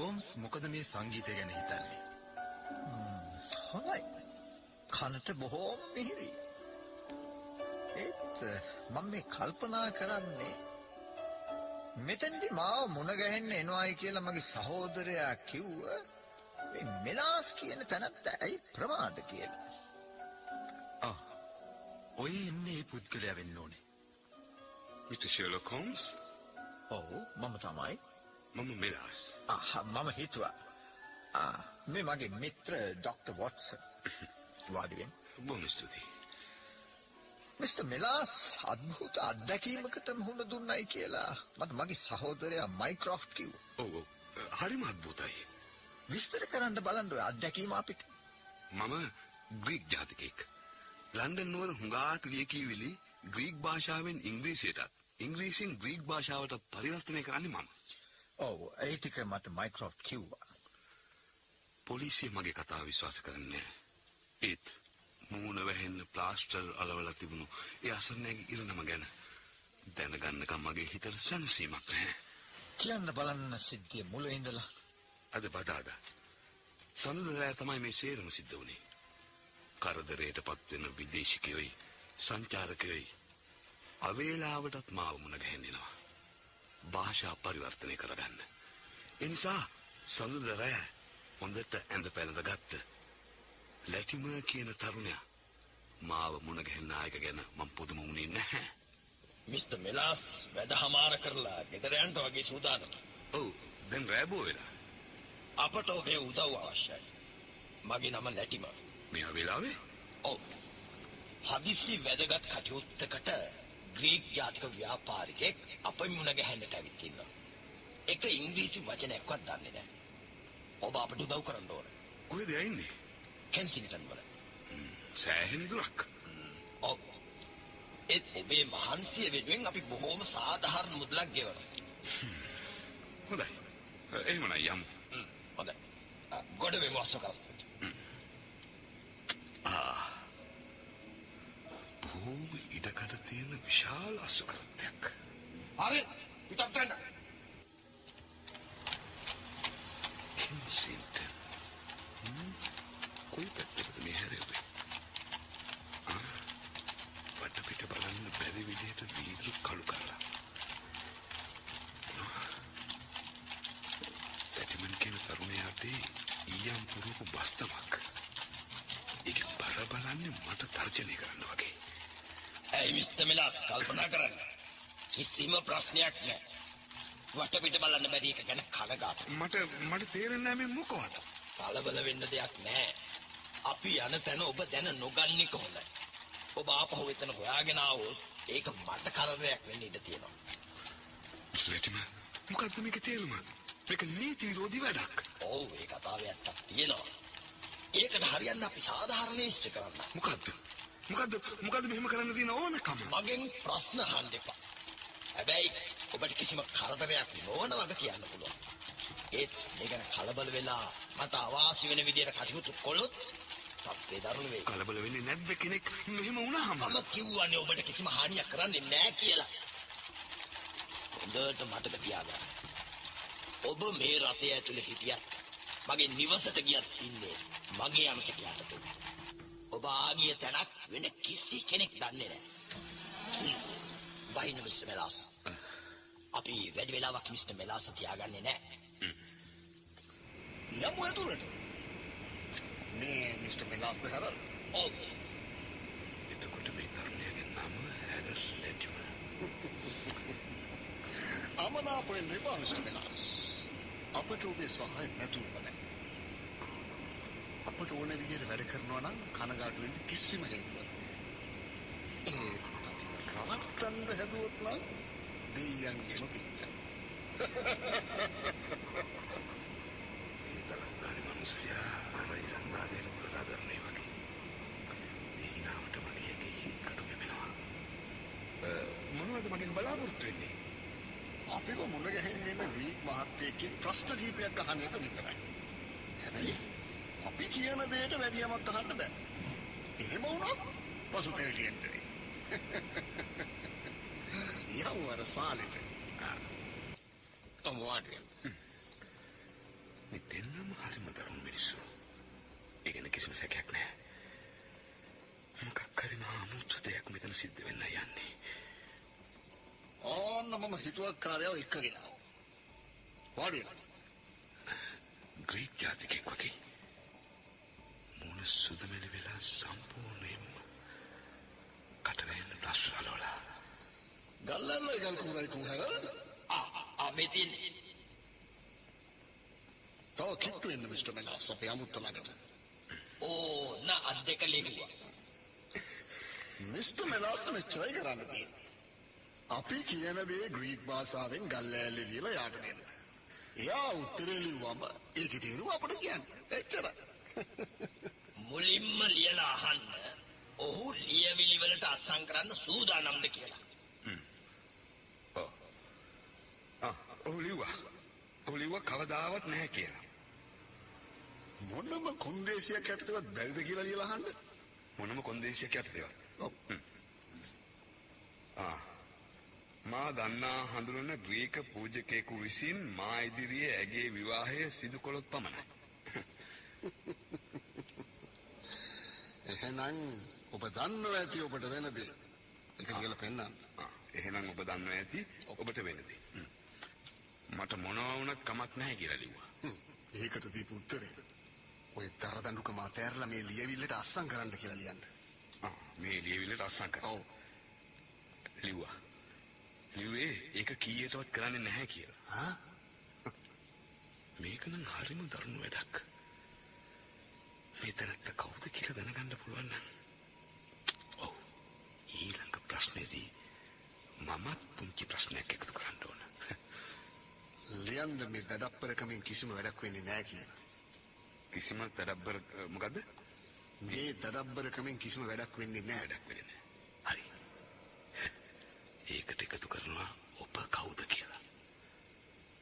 Holmes මොකද මේ සංගීතය ගැන හිතන්නේ? හොඳයි. කනට බොහෝම මිහිරි. ඒත් මම මේ කල්පනා කරන්නේ මෙතෙන්දි මාව මුණ ගැහෙන්න එනවායි කියලා මගේ සහෝදරයා කිව්ව මේ මෙලාස් කියන තැනත්ත ඇයි ප්‍රමාද කියලා. ආ. ඔය එන්නේ පුද්ගලයා වෙන්න ඕනේ. Sherlock Holmes, ඔව් මම තමයි. මම මෙලාස්. මම හිතුවා. මේ මගේ මිත්‍ර ඩොක්ටර් වොට්සන්. වාඩි වෙන්න. බොහොම ස්තුතියි. මිස්ටර් මෙලාස් අద్භූත අත්දැකීමකට මුහුණ දුන්නයි කියලා මට මගේ සහෝදරයා මයික්‍රොෆ්ට් කිව්වා. ඔව් ඔව්. හරිම අద్භූතයි. විස්තර කරන්න බලන්න ඔය අත්දැකීම අපිට. මම ග්‍රීක් ජාතිකයෙක්. ලන්ඩන් නුවර හුඟාක් ලියකියවිලි ග්‍රීක් භාෂාවෙන් ඉංග්‍රීසියටත් ඉංග්‍රීසියෙන් ග්‍රීක් භාෂාවට පරිවර්තනය කරන්නේ මම. ඔව් ඒ ටික මට මයික්‍රොෆ්ට් කිව්වා. පොලිසිය මගේ කතාව විශ්වාස කරන්නේ. ඒත් මූණ වැහෙන්න ප්ලාස්ටර් අලවලා තිබුණු ඒ අසරණයාගේ ඉරණම ගැන දැනගන්නකම් මගේ හිතට සැනසීමක් නැහැ. කියන්න බලන්න සිද්ධිය මුල ඉඳලා. අද බදාදා. සඳුදා තමයි මේ සේරම සිද්ධ වුණේ. කරදරයට පත්වෙන විදේශිකයොයි සංචාරකයොයි අවේලාවටත් මාව මුණ ගැහෙන්නෙනවා. භාෂා පරිවර්තනය කරගන්න. එනිසා සඳුදරෑ හොඳට ඇඳ පැළඳ ගත්ත. ලැටිම කියන තරුණයා මාව මුණ ගැහෙන්න ආයක ගැන මම පුදුම වුණේ නැහැ. මිස්ටර් මෙලාස් වැඩ හමාර කරලා ගෙදර යන්න වගේ සූදානම්. ඔව් දැන් රෑබෝ වෙලා. අපට ඔබේ උදව් අවශ්‍යයි. මගේ නම ලැටිම. මේ වෙලාවේ ඔව්. හදිසි වැදගත් කටයුත්තකට ග්‍රීක් ජාතික ව්‍යාපාරිකයෙක් අපේ මුණ ගැහෙන්නට ඇවිත් ඉන්නවා. එක ඉංග්‍රීසි වචනයක්වත් දන්නේ නැහැ. ඔබ අපට උදව් කරන්න ඕන. කොහෙද යන්නේ? කෙන්සින්ටන් වල. සෑහෙන දුරක්. ඔව්. ඒත් ඔබේ මහන්සිය වෙනුවෙන් අපි බොහෝම සාධාරණ මුදලක් ගෙවනවා. හොඳයි. එහෙමනම් යමු. හොඳයි. ගොඩ වෙමු අස්සකම්. බොහෝම ඉඩකඩ තියෙන විශාල අසුකරත්තයක්. හරි. පිටත් වෙන්න. කින්සින්ටන්. කොයි පැත්තටද මේ හැරෙන්නේ? ආ, වටපිට බලන්න බැරි විදිහට වීදුරු කළු කරලා. ඇටිමන් කියන තරුණයාට ඊයම් පුරුපු බස්තමක්. ඒක බර බලන්නේ මට තර්ජනය කරන්න වගේ. ඇයි මිස්ටර් මෙලාස් කල්පනා කරන්න. කිසිම ප්‍රශ්නයක් නැහැ. වටපිට බලන්න බැරි එක ගැන කනගාටුයි. මට මට තේරෙන්නේ මේ මොකවත්. කලබල වෙන්න දෙයක් නැහැ. අපි යන තැන ඔබ දැන නොගන්නේ කොහොමද? ඔබ ආපහු එතන හොයාගෙන ආවොත් ඒක මට කරදරයක් වෙන්න ඉඩ තියෙනවා. ස්ලෙටිම මොකද්ද මේක තේරුම? මේක නීති විරෝධී වැඩක්. ඔව් ඒ කතාවේ ඇත්තක් තියෙනවා. ඒකට හරියන්න අපි සාධාරණ ඉෂ්ට කරන්න. මොකද්ද? මොකද්ද මොකද්ද මෙහෙම කරන්න තියෙන ඕනකම? මගෙන් ප්‍රශ්න අහන්න එපා. හැබැයි ඔබට කිසිම කරදරයක් නොවන වගේ කියන්න පුළුවන්. ඒත් මේ ගැන කලබල වෙලා මට අවාසි වෙන විදියට කටයුතු කළොත් තත්ත්වේ දරුණු වෙයි. කලබල වෙන්නේ නැද්ද කෙනෙක් මෙහෙම වුණාම? මම කිව්වනේ ඔබට කිසිම හානියක් කරන්නේ නැහැ කියලා. හොඳට මතක තියාගන්න. ඔබ මේ රථය ඇතුලේ හිටියත් මගේ නිවසට ගියත් ඉන්නේ මගේ අංශක යටතේ. ආගිය තැනක් වෙන කිසි කෙනෙක් දන්නේ නැහැ. බයින මිස්ටර් මෙලාස්. අපි වැඩි වෙලාවක් මිස්ටර් මෙලාස් තියාගන්නේ නැහැ. යමු ඇතුළට. මේ මිස්ටර් මෙලාස්ද හැර? ඔව්. එතකොට මේ තරුණයාගේ නම හැරස් ලැටිම. අමනාප වෙන්න එපා මිස්ටර් මෙලාස්. අපට ඔබේ සහාය නැතුව බෑ. අපට ඕන විදිහට වැඩ කරනවා නම් කනගාටු වෙන්න කිසිම හේතුවක් නෑ. ඒ තමයි රවට්ටන්න හැදුවොත් නම් දෙයියන්ගේම පිට. මේ දලස්දාරි මිනිස්සයා අර ඉලන්දාරියට වඩා දරුණේ වගේ. දීනාවට මගේ ඇගේ හිත් කඩු වෙනවා. මොනවද මගෙන් බලාපොරොත්තු වෙන්නේ? අපිව මුණ ගැහෙන්න ග්‍රීක් මහත්තයෙක්ගෙන් ප්‍රශ්න කීපයක් අහන එක විතරයි. හැබැයි අපි කියන දෙයට වැඩි යමක් අහන්න බෑ. එහෙම වුණොත් පසුතැවිලියෙන්ට වෙයි. යමු අර සාලෙට. ආ. අමු වාඩි වෙන්න. මේ දෙන්නම හරිම දරුණු මිනිස්සු. ඒ ගැන කිසිම සැකයක් නැහැ. මොකක් හරි අමුතු දෙයක් මෙතන සිද්ධ වෙන්න යන්නේ. ඕන්න මම හිතුවක්කාරයව එක්කගෙන ආවා. වාඩි වෙන්න. ග්‍රීක් ජාතිකෙක් වගේ. සුදුමෙලි වෙලා සම්පූර්ණයෙන්ම කටවැන්න ලස්සලෝලා. ගල්ලල්ල ගල් කුරයි කුහර. තියෙන්නේ තව කිට්ටු වෙන්න මිස්ටර් මෙලාස් අපේ අමුත්ත ළඟට. ඕ නා අත් දෙක ලිහුවා මිස්ටර් මෙලාස්ට මෙච්චරයි කරන්න තියෙන්නේ. අපි කියන දේ ග්‍රීක් භාෂාවෙන් ගල්ලෑල්ලේ ලියලා යාට දෙන්න. එයා උත්තරේ ලිව්වම ඒකේ තේරුම අපිට කියන්න. එච්චරයි. මුලින්ම ලියලා අහන්න ඔහු ලියවිලි වලට අත්සන් කරන්න සූදානම්ද කියලා ඔව්. ආ, ඔහු ලිව්වා. ඔහු ලිව්වා කවදාවත් නැහැ කියලා. මොනම කොන්දේසියක් යටතේවත් බැරිද කියලා ලියලා අහන්න. මොනම කොන්දේසියක් යටතේවත්. ඔව්. ආ. මා දන්නා හඳුනන ග්‍රීක පූජකයෙකු විසින් මා ඉදිරියේ ඇගේ විවාහය සිදු කළොත් පමණයි. එහෙනම් ඔබ දන්නව ඇති ඔබට වෙන දේ. ඒක කියලා පෙන්නන්න. ආ, එහෙනම් ඔබ දන්නවා ඇති ඔබට වෙනදී. මට මොනවා වුණත් කමක් නැහැ කියලා ලිව්වා. ඒකට දීපු උත්තරේ. ඔය දරදඬුකම අතෑරලා මේ ලියවිල්ලට අස්සම් කරන්න කියලා ලියන්න. ආ, මේ ලියවිල්ලට අස්සම් කරා. ඔව්. ලිව්වා. ලිව්වේ ඒක කීයටවත් කරන්නේ නැහැ කියලා. හා? මේක නම් හරිම දරුණු වැඩක්. මේ තැනත්ත කවුද කියලා දැනගන්න පුළුවන් නම්. ඔව්. ඊළඟ ප්‍රශ්නේදී මමත් පුංචි ප්‍රශ්නයක් එකතු කරන්න ඕන. ලියන්න මේ දඩප්පරකමින් කිසිම වැඩක් වෙන්නේ නැහැ කියලා. කිසිම තඩබ්බර මොකද්ද? මේ දඩබ්බරකමින් කිසිම වැඩක් වෙන්නේ නැහැ. වැඩක් වෙන්නේ නැහැ. හරි. ඒකට එකතු කරනවා ඔබ කවුද කියලා.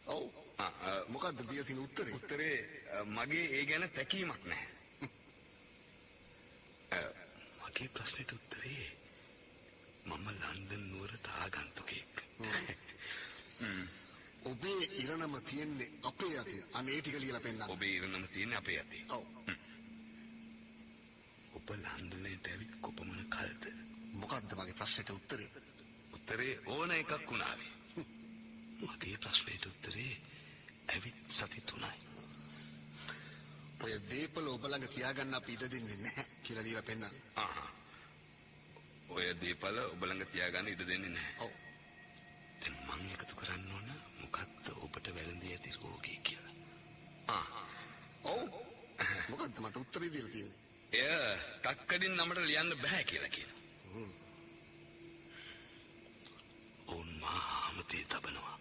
ඔව්. මොකද්ද දිය තියෙන උත්තරේ? උත්තරේ මගේ ඒ ගැන තැකීමක් නැහැ. මගේ ප්‍රශ්නෙට උත්තරේ මම ලන්ඩන් නුවරට ආගන්තුකෙක්. ඔබේ ඉරණම තියෙන්නේ අපේ අතේ. අනේ ටික ලියලා පෙන්නන්න. ඔබේ ඉරණම තියෙන්නේ අපේ අතේ. ඔව්. ඔබ ලන්ඩනයට ඇවිත් කොපමණ කල්ද? මොකද්ද මගේ ප්‍රශ්නෙට උත්තරේ? උත්තරේ ඕන එකක් වුණාවේ. මගේ ප්‍රශ්නෙට උත්තරේ ඇවිත් සති තුනයි. ඔය දීපල ඔබ ළඟ තියාගන්න අපි ඉඩ දෙන්නේ නැහැ කියලා ලියලා පෙන්නන්න. ආහා. ඔය දීපල ඔබ ළඟ තියාගන්න ඉඩ දෙන්නේ නැහැ. ඔව්. දැන් මං එකතු කරන්න ඕන මොකක්ද ඔබට වැළඳී ඇති රෝගී කියලා. ආ. ඔව්. මොකද්ද මට උත්තරේ දීලා තියෙන්නේ? එය තක්කඩින් නමට ලියන්න බෑ කියලා කියනවා. හ්ම්. ඔවුන් මා ආමතේ තබනවා.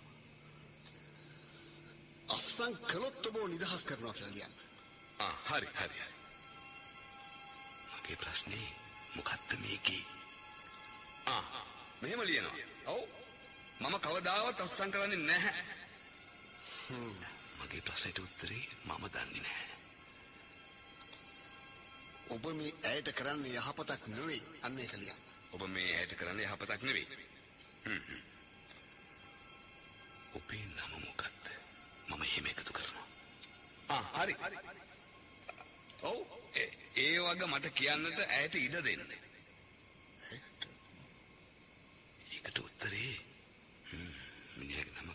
අස්සන් කළොත් ඔබ නිදහස් කරනවා කියලා ලියන්න. ආ හරි හරි. මගේ ප්‍රශ්නේ මොකක්ද මේකේ? ආ මෙහෙම ලියනවා. ඔව්. මම කවදාවත් අස්සම් කරන්නේ නැහැ. මගේ ප්‍රශ්නෙට උත්තරේ මම දන්නේ නැහැ. ඔබ මේ ඇයට කරන්නේ යහපතක් නෙවෙයි. අන්න ඒක ලියන්න. ඔබ මේ ඇයට කරන්නේ යහපතක් නෙවෙයි. ඔබේ නම මොකක්ද? මම එහෙම එකතු කරනවා. ආ හරි. ඔව් ඒ- වගේ මට කියන්නට ඇයට ඉඩ දෙන්න. ඒකට උත්තරේ මිනිහගේ නම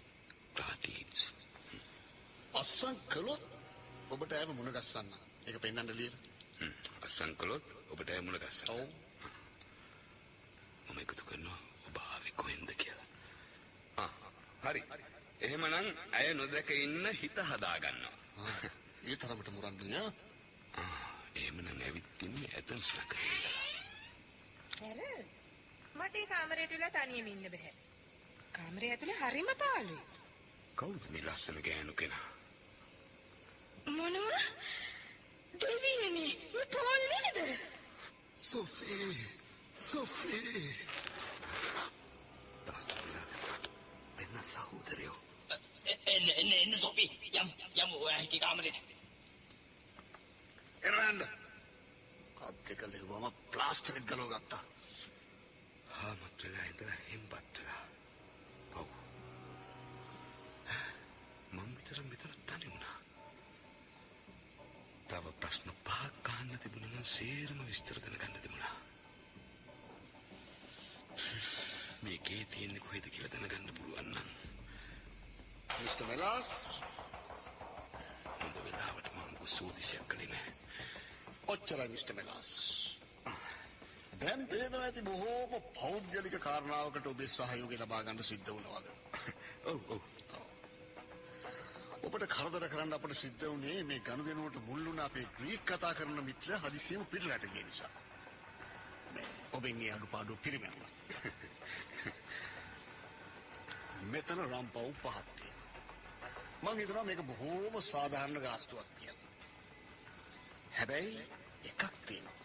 ප්‍රාටීස්. අස්සන් කළොත් ඔබට ඇව මුණ ගස්සන්න. ඒක පෙන්වන්න ලියලා. හ්ම් අසංකලොත් ඔබට ඇය මුණ ගන්න. ඔව්. මම එකතු කරනවා ඔබ ආවේ කොහෙන්ද කියලා. ආ හරි. එහෙමනම් ඇය නොදැක ඉන්න හිත හදා ගන්නවා. ආ, ඒ තරමට මුරන්නේ නගරේ ඉඳලා. හැර මට ඒ කාමරයට වෙලා තනියම ඉන්න බෑ. කාමරය ඇතුලේ හරිම පාළුයි. කවුද මේ ලස්සන ගෑනු කෙනා? මොනවා? දෙවියනි, මේ පොල් නේද? සොෆී සොෆී තාස්තුලා දෙන්න සහෝදරයෝ. එන්න එන්න එන්න සොපි යම් යම් ඔයා හිටි කාමරේට එරවන්න. අත්තකල මම ප්ලාස්ටරික් ගලෝ ගත්තා. හාමත් වෙලා ඉඳලා හෙම්බත් වෙලා. පව්. මං විතර මෙතන තනි වුණා. තව ප්‍රශ්න පහක් අහන්න තිබුණා නම් සේරම විස්තර දැනගන්න තිබුණා. මේකේ තියෙන්නේ කොහෙද කියලා දැනගන්න පුළුවන් නම්. මිස්ටර් වෙලාස්? හොඳ වෙලාවට මම සූදිසියක් කළේ නැහැ. ඔච්චරයි මිස්ටර් මෙලාස්. දැන් පේනවා ඇති බොහෝම පෞද්ගලික කාරණාවකට ඔබේ සහයෝගය ලබා ගන්න සිද්ධ වුණා වගේ. ඔව් ඔව්. ඔබට කරදර කරන්න අපට සිද්ධ වුණේ මේ ගනුදෙනුවට මුල් වුණ අපේ ග්‍රීක් කතා කරන මිත්‍රයා හදිසියෙම පිටරට ගිය නිසා. මේ ඔබෙන් ඒ අඩුපාඩු පිරිමැව්වා. මෙතන රම්පව් පහක් තියෙනවා. මං හිතනවා මේක බොහෝම සාධාරණ ගාස්තුවක් කියලා. හැබැයි එකක් තියෙනවා.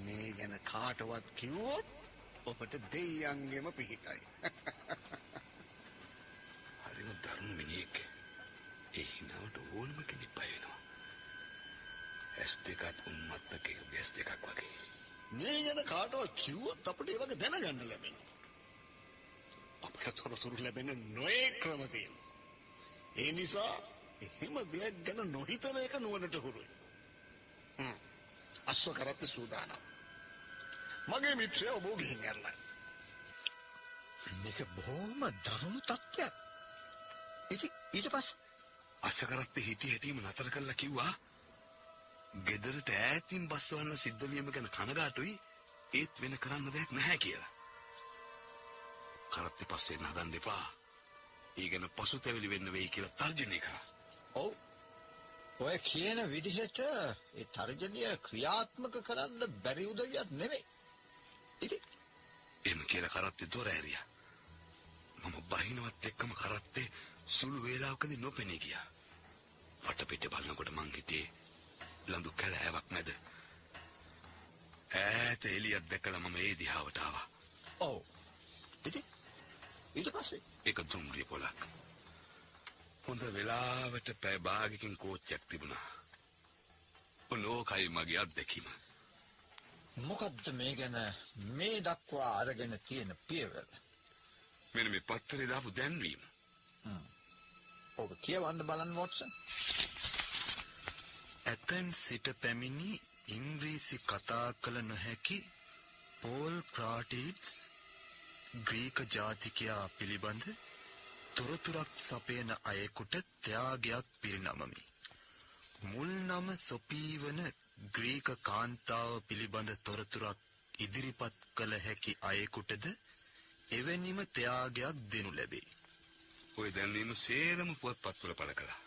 මේ ගැන කාටවත් කිව්වොත් ඔබට දෙයියන්ගෙම පිහිටයි. හරිම දරුණු මිනිහෙක්. ඒ හිනාවට ඕනම කෙනෙක් බය වෙනවා. ඇස් දෙකත් උන්මත්තකේ ගැස් දෙකක් වගේ. මේ ගැන කාටවත් කිව්වොත් අපිට ඒ වගේ දැනගන්න ලැබෙනවා. අපිට තොරතුරු ලැබෙන නොයේ ක්‍රම තියෙනවා. ඒ නිසා එහෙම දෙයක් ගැන නොහිතන එක නුවණට හුරුයි. හ්ම්. අස්ව කරත් සූදානම්. මගේ මිත්‍රයා ඔබ ගිහින් ඇරලා. මේක බොහොම දරුණු තත්ත්වයක්. ඉතින් ඊට පස්සේ අසකරත්තේ හිටි හැටීම නතර කරලා කිව්වා ගෙදරට ඈතින් බස්සවන්න සිද්ධ වීම ගැන කනගාටුයි ඒත් වෙන කරන්න දෙයක් නැහැ කියලා. කරත්තේ පස්සේ නදන්න එපා. ඒ ගැන පසුතැවිලි වෙන්න වෙයි කියලා තර්ජනය කරා. ඔව්. ඔය කියන විදිහට ඒ තර්ජනය ක්‍රියාත්මක කරන්න බැරි උදවියක් නෙමෙයි. ඉතින් එහෙම කියලා කරත්තේ දොර ඇරියා. මම බහිනවත් එක්කම කරත්තේ සුළු වේලාවකදී නොපෙනී ගියා. වටපිට බලනකොට මං හිතේ ලඳු කැලෑවක් මැද ඈත එළියක් දැකලා මම ඒ දිහාවට ආවා. ඔව්. ඉතින් ඊට පස්සේ ඒක දුම්රිය පොලක්. හොඳ වෙලාවට පැය භාගකින් කෝච්චයක් තිබුණා. ඔනෝකයි මගේ අත්දැකීම. මොකද්ද මේ ගැන මේ දක්වා අරගෙන තියෙන පියවර? මෙන්න මේ පත්තරේ දාපු දැන්වීම. ඔබ කියවන්න බලන්න වොට්සන්. ඇතැන් සිට පැමිණි ඉංග්‍රීසි කතා කළ නොහැකි පෝල් ක්‍රාටීට්ස් ග්‍රීක ජාතිකයා පිළිබඳ තොරතුරක් සපයන අයෙකුට ත්‍යාගයක් පිරිනමමි. මුල් නම සොපීවන ග්‍රීක කාන්තාව පිළිබඳ තොරතුරක් ඉදිරිපත් කළ හැකි අයෙකුටද එවැනිම ත්‍යාගයක් දෙනු ලැබේ. ඔය දැන්වීම සේරම පුවත්පත්වල පළ කළා.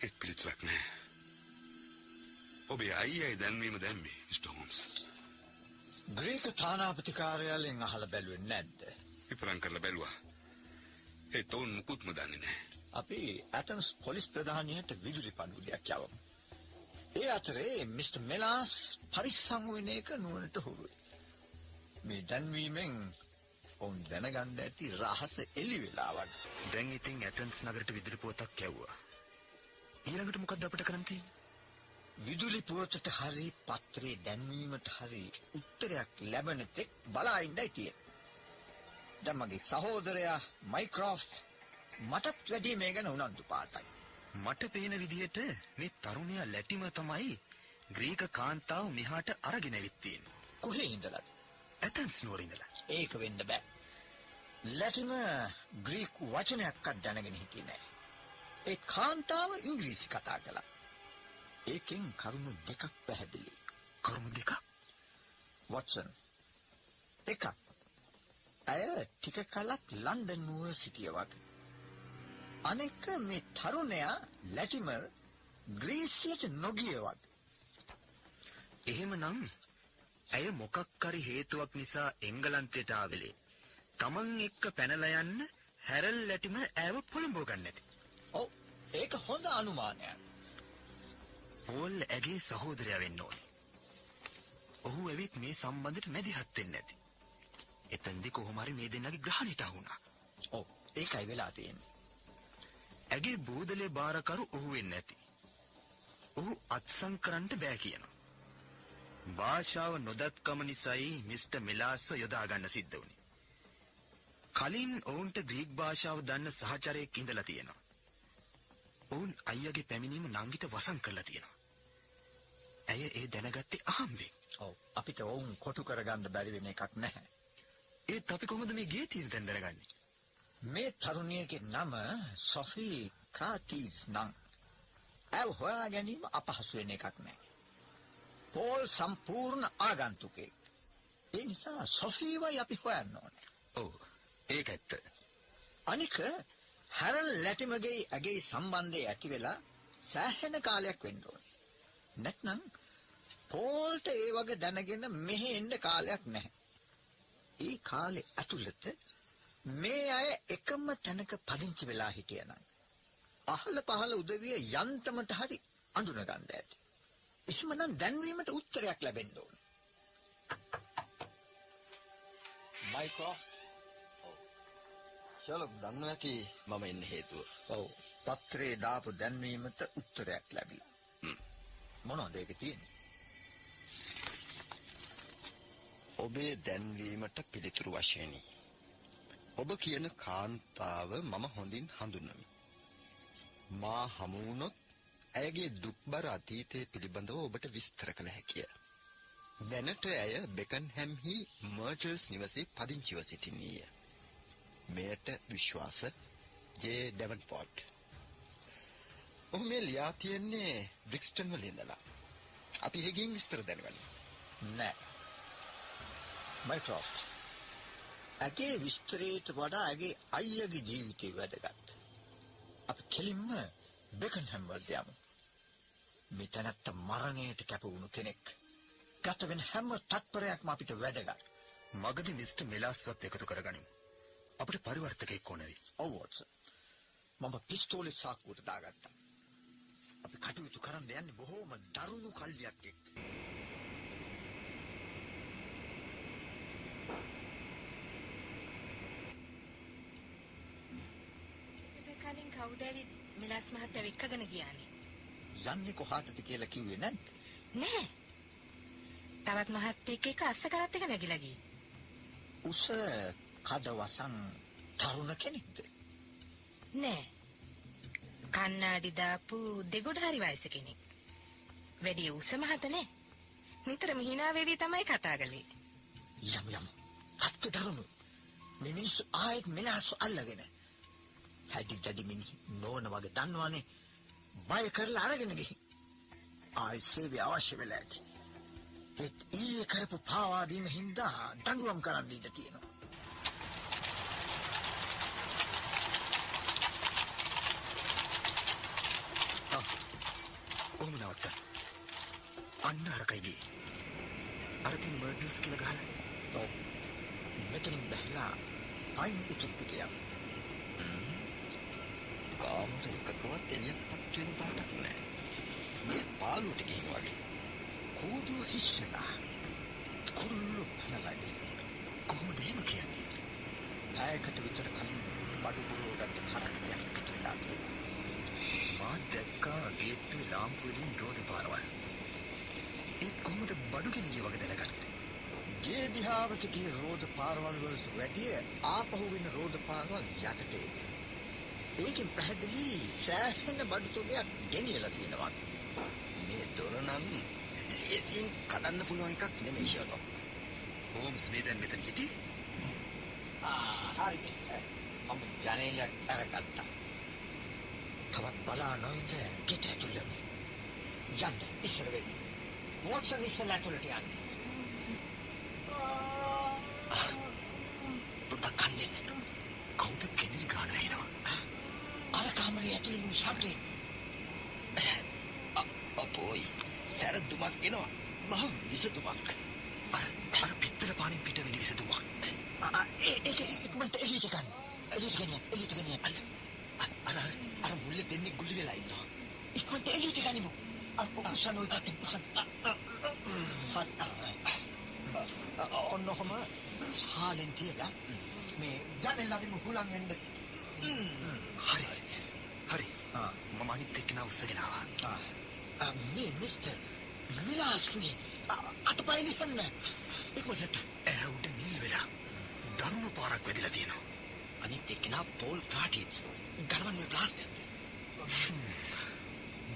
ඒත් පිළිතුරක් නැහැ. ඔබේ අයියයි දැන්වීම දැම්මේ මිස්ටර් හෝම්ස්. ග්‍රීක තානාපති කාර්යාලයෙන් අහලා බැලුවේ නැද්ද? විපරම් කරලා බැලුවා. ඒ තෝන් මුකුත්ම දන්නේ නැහැ. අපි ඇතන්ස් පොලිස් ප්‍රධානියට විදුලි පණ්ඩුඩයක් යවමු. ඒ අතරේ මිස්ටර් මෙලාස් පරිස්සම් වෙන එක නුවණට හුරුයි. මේ දැන්වීමෙන් ඔවුන් දැනගන්න ඇති රහස එළි වෙලා වගේ. දැන් ඉතින් ඇතන්ස් නගරට විදුලි පුවතක් යවුවා. ඊළඟට මොකක්ද අපිට කරන්න තියෙන්නේ? විදුලි පුවතට හරි පත්‍රේ දැන්වීමට හරි උත්තරයක් ලැබෙන තෙක් බලා ඉන්නයි තියෙන්නේ. දැන් මගේ සහෝදරයා මයික්‍රොෆ්ට් මටත් වැඩි මේ ගැන උනන්දු පාටයි. මට පේන විදිහට මේ තරුණයා ලැටිම තමයි ග්‍රීක කාන්තාව මෙහාට අරගෙන ඇවිත් තියෙන්නේ. කොහේ ඉඳලාද? ඇතන්ස් නුවර ඉඳලා. ඒක වෙන්න බෑ. ලැටිම ග්‍රීක වචනයක්වත් දැනගෙන හිටියේ නෑ. ඒ කාන්තාව ඉංග්‍රීසි කතා කළා. ඒකෙන් කරුණු දෙකක් පැහැදිලි. කරුණු දෙකක්. වොට්සන්. එකක්. ඇය ටික කලක් ලන්ඩන් නුවර සිටිය වගේ. අනෙක මේ තරුණයා ලැටිමර් ග්‍රීසියට නොගිය වගේ. එහෙමනම් ඇය මොකක් හරි හේතුවක් නිසා එංගලන්තයට ආවෙලේ. තමන් එක්ක පැනලා යන්න හැරල් ලැටිම ඇව පොළඹව ගන්න ඇති. ඔව් ඒක හොඳ අනුමානයක්. පෝල් ඇගේ සහෝදරයා වෙන්න ඕනේ. ඔහු ඇවිත් මේ සම්බන්ධයට මැදිහත් වෙන්න ඇති. එතෙන්දි කොහොම හරි මේ දෙන්නගේ ග්‍රහණයට වුණා. ඔව් ඒකයි වෙලා තියෙන්නේ. ඇගේ බූදලේ බාරකරු ඔහු වෙන්න ඇති. ඔහු අත්සන් කරන්න බෑ කියනවා. භාෂාව නොදත්කම නිසායි මිස්ටර් මිලාස්ව යොදා ගන්න සිද්ධ වුණේ. කලින් ඔවුන්ට ග්‍රීක් භාෂාව දන්න සහචරයෙක් ඉඳලා තියෙනවා. ඔවුන් අයියාගේ පැමිණීම නංගිට වසන් කරලා තියෙනවා. ඇය ඒ දැනගත්තේ අහම්බෙන්. ඔව් අපිට වුන් කොටු කරගන්න බැරි වෙන එකක් නැහැ. ඒත් අපි කොහොමද මේ ගේ තියෙන තැන දැනගන්නේ? මේ තරුණියගේ නම සොෆී ක්‍රාටිස් නම්. ඇව හොයා ගැනීම අපහසු වෙන එකක් නෑ. පෝල් සම්පූර්ණ ආගන්තුකෙක්. ඒ නිසා සොෆීවයි අපි හොයන්න ඕනේ. ඔව්. ඒක ඇත්ත. අනික හැරල් ලැටිමගේ ඇගේ සම්බන්ධය ඇති වෙලා සෑහෙන කාලයක් වෙන්න ඕනේ. නැත්නම් පෝල්ට ඒ වගේ දැනගෙන මෙහෙ එන්න කාලයක් නැහැ. ඒ කාලේ ඇතුළත මේ අය එකම තැනක පදිංචි වෙලා හිටියනම් අහල පහල උදවිය යන්තමට හරි අඳුන ගන්න ඇති. එහෙමනම් දැන්වීමට උත්තරයක් ලැබෙන්න ඕන. මයිකෝ ශලොක් දන්න ඇති මම එන්න හේතුව ඔව්. පත්‍රේ දාපු දැන්වීමට උත්තරයක් ලැබිලා. මොනවද ඒක තියෙන්නේ? ඔබේ දැන්වීමට පිළිතුරු වශයෙනි. ඔබ කියන කාන්තාව මම හොඳින් හඳුනමි. මා හමු වුණොත් ඇයගේ දුක්බර අතීතය පිළිබඳව ඔබට විස්තර කළ හැකිය. දැනට ඇය බෙකන්හැම්හි මර්ටල්ස් නිවසේ පදිංචිව සිටින්නීය. මෙයට විශ්වාස ජේ ඩෙවන්පෝට්. ඔහු මේ ලියා තියෙන්නේ බ්‍රික්ස්ටන් වල ඉඳලා. අපි හෙගින් විස්තර දැනගන්න. නෑ. මයික්‍රොෆ්ට්. ඇගේ විස්තරයට වඩා ඇගේ අයියගේ ජීවිතය වැදගත්. අපි කෙලින්ම බෙකන්හැම් වලට යමු. මේ තැනත්ත මරණයට කැප වුණු කෙනෙක්. ගත වෙන හැම තත්පරයක්ම අපිට වැදගත්. මගදී මිස්ටර් මෙලාස්වත් එකතු කරගනිමු. අපිට පරිවර්තකයෙක් ඕන වෙයි. ඔව් වොට්සන්. මම පිස්තෝලේ සාක්කුවට දාගත්තා. අපි කටයුතු කරන්න යන්නේ බොහෝම දරුණු කල්ලියක් එක්ක. ඒකට කලින් කවුද ඇවිත් මිලාස් මහත්තයා එක්කගෙන ගියානේ? යන්නේ කොහාටද කියලා කිව්වේ නැද්ද? නෑ. තවත් මහත්තයෙක් එක්ක අස්ස කරත් එක නැගිලා ගියේ. උස කඩවසන් තරුණ කෙනෙක්ද? නෑ. කන්නාඩි දාපු දෙගොඩ හරි වයස කෙනෙක්. වැඩි උස මහත නෑ. නිතරම hina වෙවි තමයි කතා කළේ. යම් යම්. අත්ත දරුණු. මේ මිනිස්සු ආයෙත් මෙලහසු අල්ලගෙන. හැටි දැඩි මිනිහ නෝන වගේ දන්නවනේ. බය කරලා අරගෙන ගිහින්. ආයෙත් සේවය අවශ්‍ය වෙලා ඇති. ඒත් ඊයේ කරපු පාවා දීම හින්දා දඬුවම් කරන්න ඉඩ තියෙනවා. ඔහොම නවත්ත. අන්න අරකයි ගියේ. අර තියෙන මර්ඩල්ස් කියලා ගහලා. ඔව්. මෙතනින් බැලලා පයින් ඉතුරු පිටියක්. කාමර එකකවත් එළියක්පත් වෙන පාටක් නැහැ. මේ පාළුවට ගිහින් වගේ. කෝදුව හිස්සලා. කුරුල්ලු පනලයි. කොහොමද එහෙම කියන්නේ? නායකට විතර කලින් බඩු පුරවගත්ත කරක්ටයක් පිටුලා තියෙනවා. මා දැක්කා ගේට්ටුවේ ලාම්පු වලින් රෝද පාරවල්. ඒත් කොහොමද බඩු කෙනෙක්ගේ වගේ දැනගත්තේ? ගේ දිහාවට ගිය රෝද පාරවල් වලට වැඩිය ආපහු වෙන රෝද පාරවල් යටට එන්න. ඒකෙන් පැහැදිලි සෑහෙන බඩු තොගයක් ගෙනියලා තියෙනවා. මේ දොර නම් ලේසියෙන් කඩන්න පුළුවන් එකක් නෙමෙයි ෂර්ලොක්. හෝම්ස් මේ දැන් මෙතන හිටියේ? ආ හරි. මම ජනේලයක් අරගත්තා. තවත් බලා නොඉඳ ගෙට ඇතුළෙමු. යන්න ඉස්සර වෙන්න. වොට්සන් ඉස්සර ඇතුළට යන්න. පොඩ්ඩක් කන් දෙන්න. කවුද කෙනෙක් ගාන ඇහෙනවා? අර කාමරේ ඇතුළේ වූ ශබ්දේ අපෝයි සැර දුමක් එනවා. මහ විසදුමක්. අර අර පිත්තල පානින් පිට වෙන විසඳුමක්. ආ, ආ, ඒ- ඒක ඉක්මනට එළියට ගන්න. එළියට ගෙනියන්න. එළියට ගෙනියන්න. අර අර අර මුල්ලේ දෙන්නේ ගුලි වෙලා ඉන්නවා. ඉක්මනට එළියට ගනිමු. අර උස්සන ඔය පැත්තෙන් උස්සන. හරි. ඔන්නකොම සාලෙන් තියලා මේ ජනෙලෙන් හුලං එන්න. හරි. ආ. මම අනිත් එක්කෙනා උස්සගෙන ආවා. ආ, ආ, මේ මිස්ටර් විලාස්නි අතපය ලිහන්න. ඉක්මනට ඇහැ උඩ නිල් වෙලා දරුණු පාරක් වැදිලා තියෙනවා. අනිත් එක්කෙනා පෝල් ක්‍රාටින්ස්. ගලවන්න ප්ලාස්ටර්.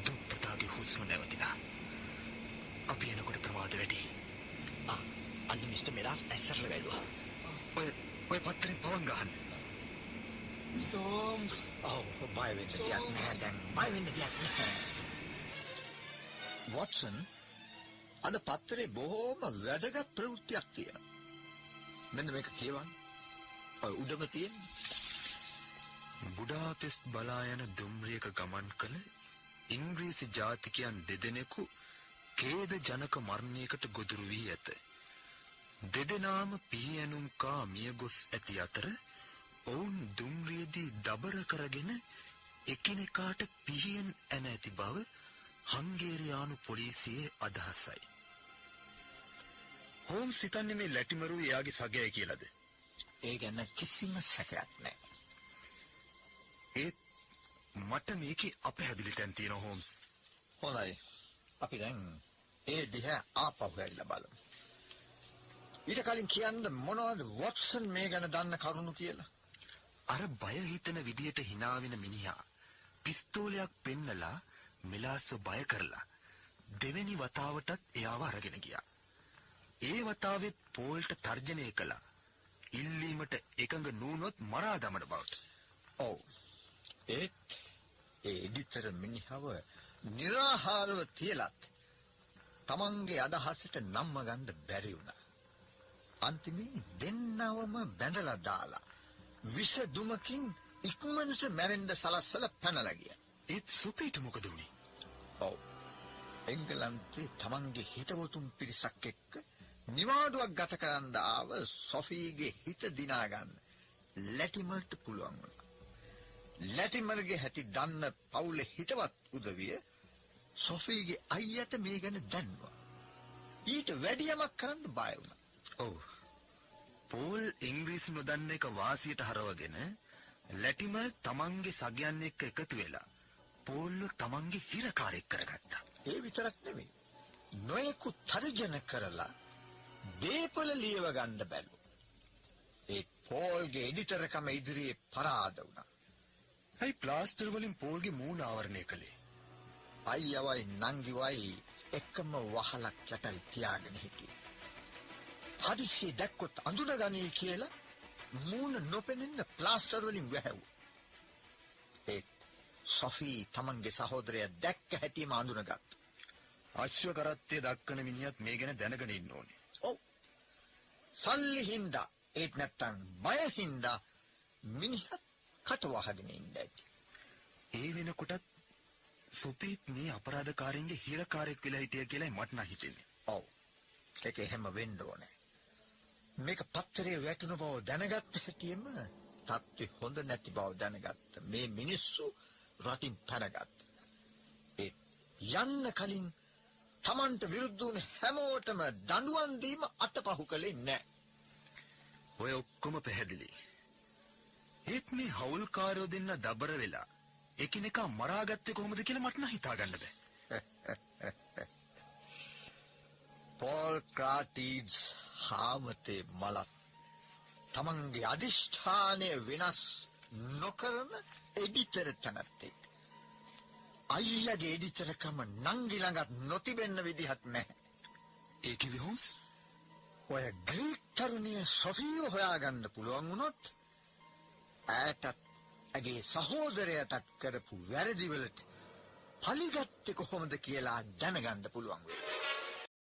දුප්පතාගේ හුස්ම නැවතිලා. අපි එනකොට ප්‍රමාද වැඩි. අන්න මිස්ටර් මෙලාස් ඇස්සරල වැළුවා. ඔය ඔය පත්තරෙන් පවන් ගහන්න. ස්ටෝම්ස් ඔව් බය වෙන්න දෙයක් නැහැ. දැන් බය වෙන්න දෙයක් නැහැ. වොට්සන් අද පත්තරේ බොහෝම වැදගත් ප්‍රවෘත්තියක් තියෙනවා. මෙන්න මේක කියවන්න. ඔය උඩම තියෙන බුඩාපෙස්ට් බලා යන දුම්රියක ගමන් කළ ඉංග්‍රීසි ජාතිකයන් දෙදෙනෙකු කේද ජනක මරණයකට ගොදුරු වී ඇත. දෙදෙනාම පිහියනුම් කා මිය ගොස් ඇති අතර ඔවුන් දුම්රියේදී දබර කරගෙන එකිනෙකාට පිහියෙන් ඇන ඇති බව හංගේරියානු පොලිසියේ අදහසයි. හෝම් සිතන්නේ මේ ලැටිමරු එයාගේ සගයයි කියලාද? ඒ ගැන කිසිම සැකයක් නැහැ ඒත් මට මේකේ අපහැදිලි තැන් තියෙන හෝම්ස්. හොඳයි අපි දැන් ඒ දිහා ආපහු හැරිලා බලමු ඊට කලින් කියන්න මොනවද වොට්සන් මේ ගැන දන්න කරුණු කියලා අර බය හිතන විදියට හිනාවෙන මිනිහා පිස්තෝලයක් පෙන්නලා මිලාස්ව බය කරලා දෙවෙනි වතාවටත් එයාව අරගෙන ගියා. ඒ වතාවෙත් පෝල්ට තර්ජනය කළා. ඉල්ලීමට එකඟ නූනොත් මරා දමන බවට. ඔව් ඒත් ඒ එඩිතර මිනිහව निराහාරව තියලත් තමන්ගේ අදහසට නම්ම ගන්න බැරි වුණා. අන්තිමේ දෙන්නවම බැඳලා දාලා විෂ දුමකින් ඉක්මනට මැරෙන්න සලස්සලා පැනලා ගියා. ඒත් සුපීට මොකද වුනේ? ඔව්. එංගලන්තේ තමන්ගේ හිතවතුන් පිරිසක් එක්ක නිවාඩුවක් ගත කරන්න ආව සොෆීගේ හිත දිනා ගන්න ලැටිමර්ට පුළුවන් වුණා. ලැටිමර්ගේ හැටි දන්න පවුලේ හිතවත් උදවිය සොෆීගේ අයියට මේ ගැන දැන්වා. ඊට වැඩි යමක් කරන්න බය වුණා. ඔව්. පෝල් ඉංග්‍රීසි නොදන්න එක වාසියට හරවගෙන ලැටිමර් තමන්ගේ සගයන් එක්ක එකතු වෙලා පෝල්ව තමන්ගේ හිරකාරයෙක් කරගත්තා. ඒ විතරක් නෙමෙයි. නොයෙකුත් තර්ජන කරලා දීපල ලියව ගන්න බැලු. ඒ පෝල්ගේ එඩිතරකම ඉදිරියේ පරාද වුණා. ඇයි ප්ලාස්ටර් වලින් පෝල්ගේ මූණ ආවරණය කළේ? අයියවයි නංගිවයි එකම වහලක් යටයි තියාගෙන හිටියේ. හදිස්සිය දැක්කොත් අඳුනගනී කියලා මූණ නොපෙනෙන්න ප්ලාස්ටර් වලින් වැහැව්වා. ඒ සොෆී තමන්ගේ සහෝදරය දැක්ක හැටිම අඳුනගත්තා. අශ්ව කරත්තය දක්කන මිනිහත් මේ ගැන දැනගෙන ඉන්න ඕනේ. ඔව්. සල්ලි හින්දා ඒත් නැත්තම් බය හින්දා මිනිහත් කට වහගෙන ඉන්න ඇති. ඒ වෙනකොටත් සුපීත් මේ අපරාධකාරයන්ගේ හිරකාරයෙක් වෙලා හිටිය කියලායි මට නම් හිතෙන්නේ. ඔව්. ඒක එහෙම වෙන්න ඕනේ. මේක පත්තරේ වැටුණු බව දැනගත්ත හැටියෙම තත්ත්වය හොඳ නැති බව දැනගත්ත. මේ මිනිස්සු රටින් පැනගත්ත. ඒ යන්න කලින් තමන්ට විරුද්ධ වුණ හැමෝටම දඬුවම් දීම අතපහු කළේ නැහැ. ඔය ඔක්කොම පැහැදිලි. ඒත් මේ හවුල්කාරයෝ දෙන්න දබර වෙලා එකිනෙකා මරාගත්තේ කොහොමද කියලා මට නම් හිතාගන්න බෑ. පෝල් ක්‍රාටීඩ්ස් හාමතේ මලත් තමන්ගේ අධිෂ්ඨානය වෙනස් නොකරන එඩිතර තැනැත්තෙක්. අයියගේ එඩිතරකම නංගි ළඟත් නොතිබෙන්න විදිහක් නැහැ. ඒ කිව්වේ හොම්ස්? ඔය ග්‍රීක් තරුණිය සොෆීව හොයාගන්න පුළුවන් වුණොත් ඈටත් ඇගේ සහෝදරයටත් කරපු වැරදිවලට පලිගත්තේ කොහොමද කියලා දැනගන්න පුළුවන්.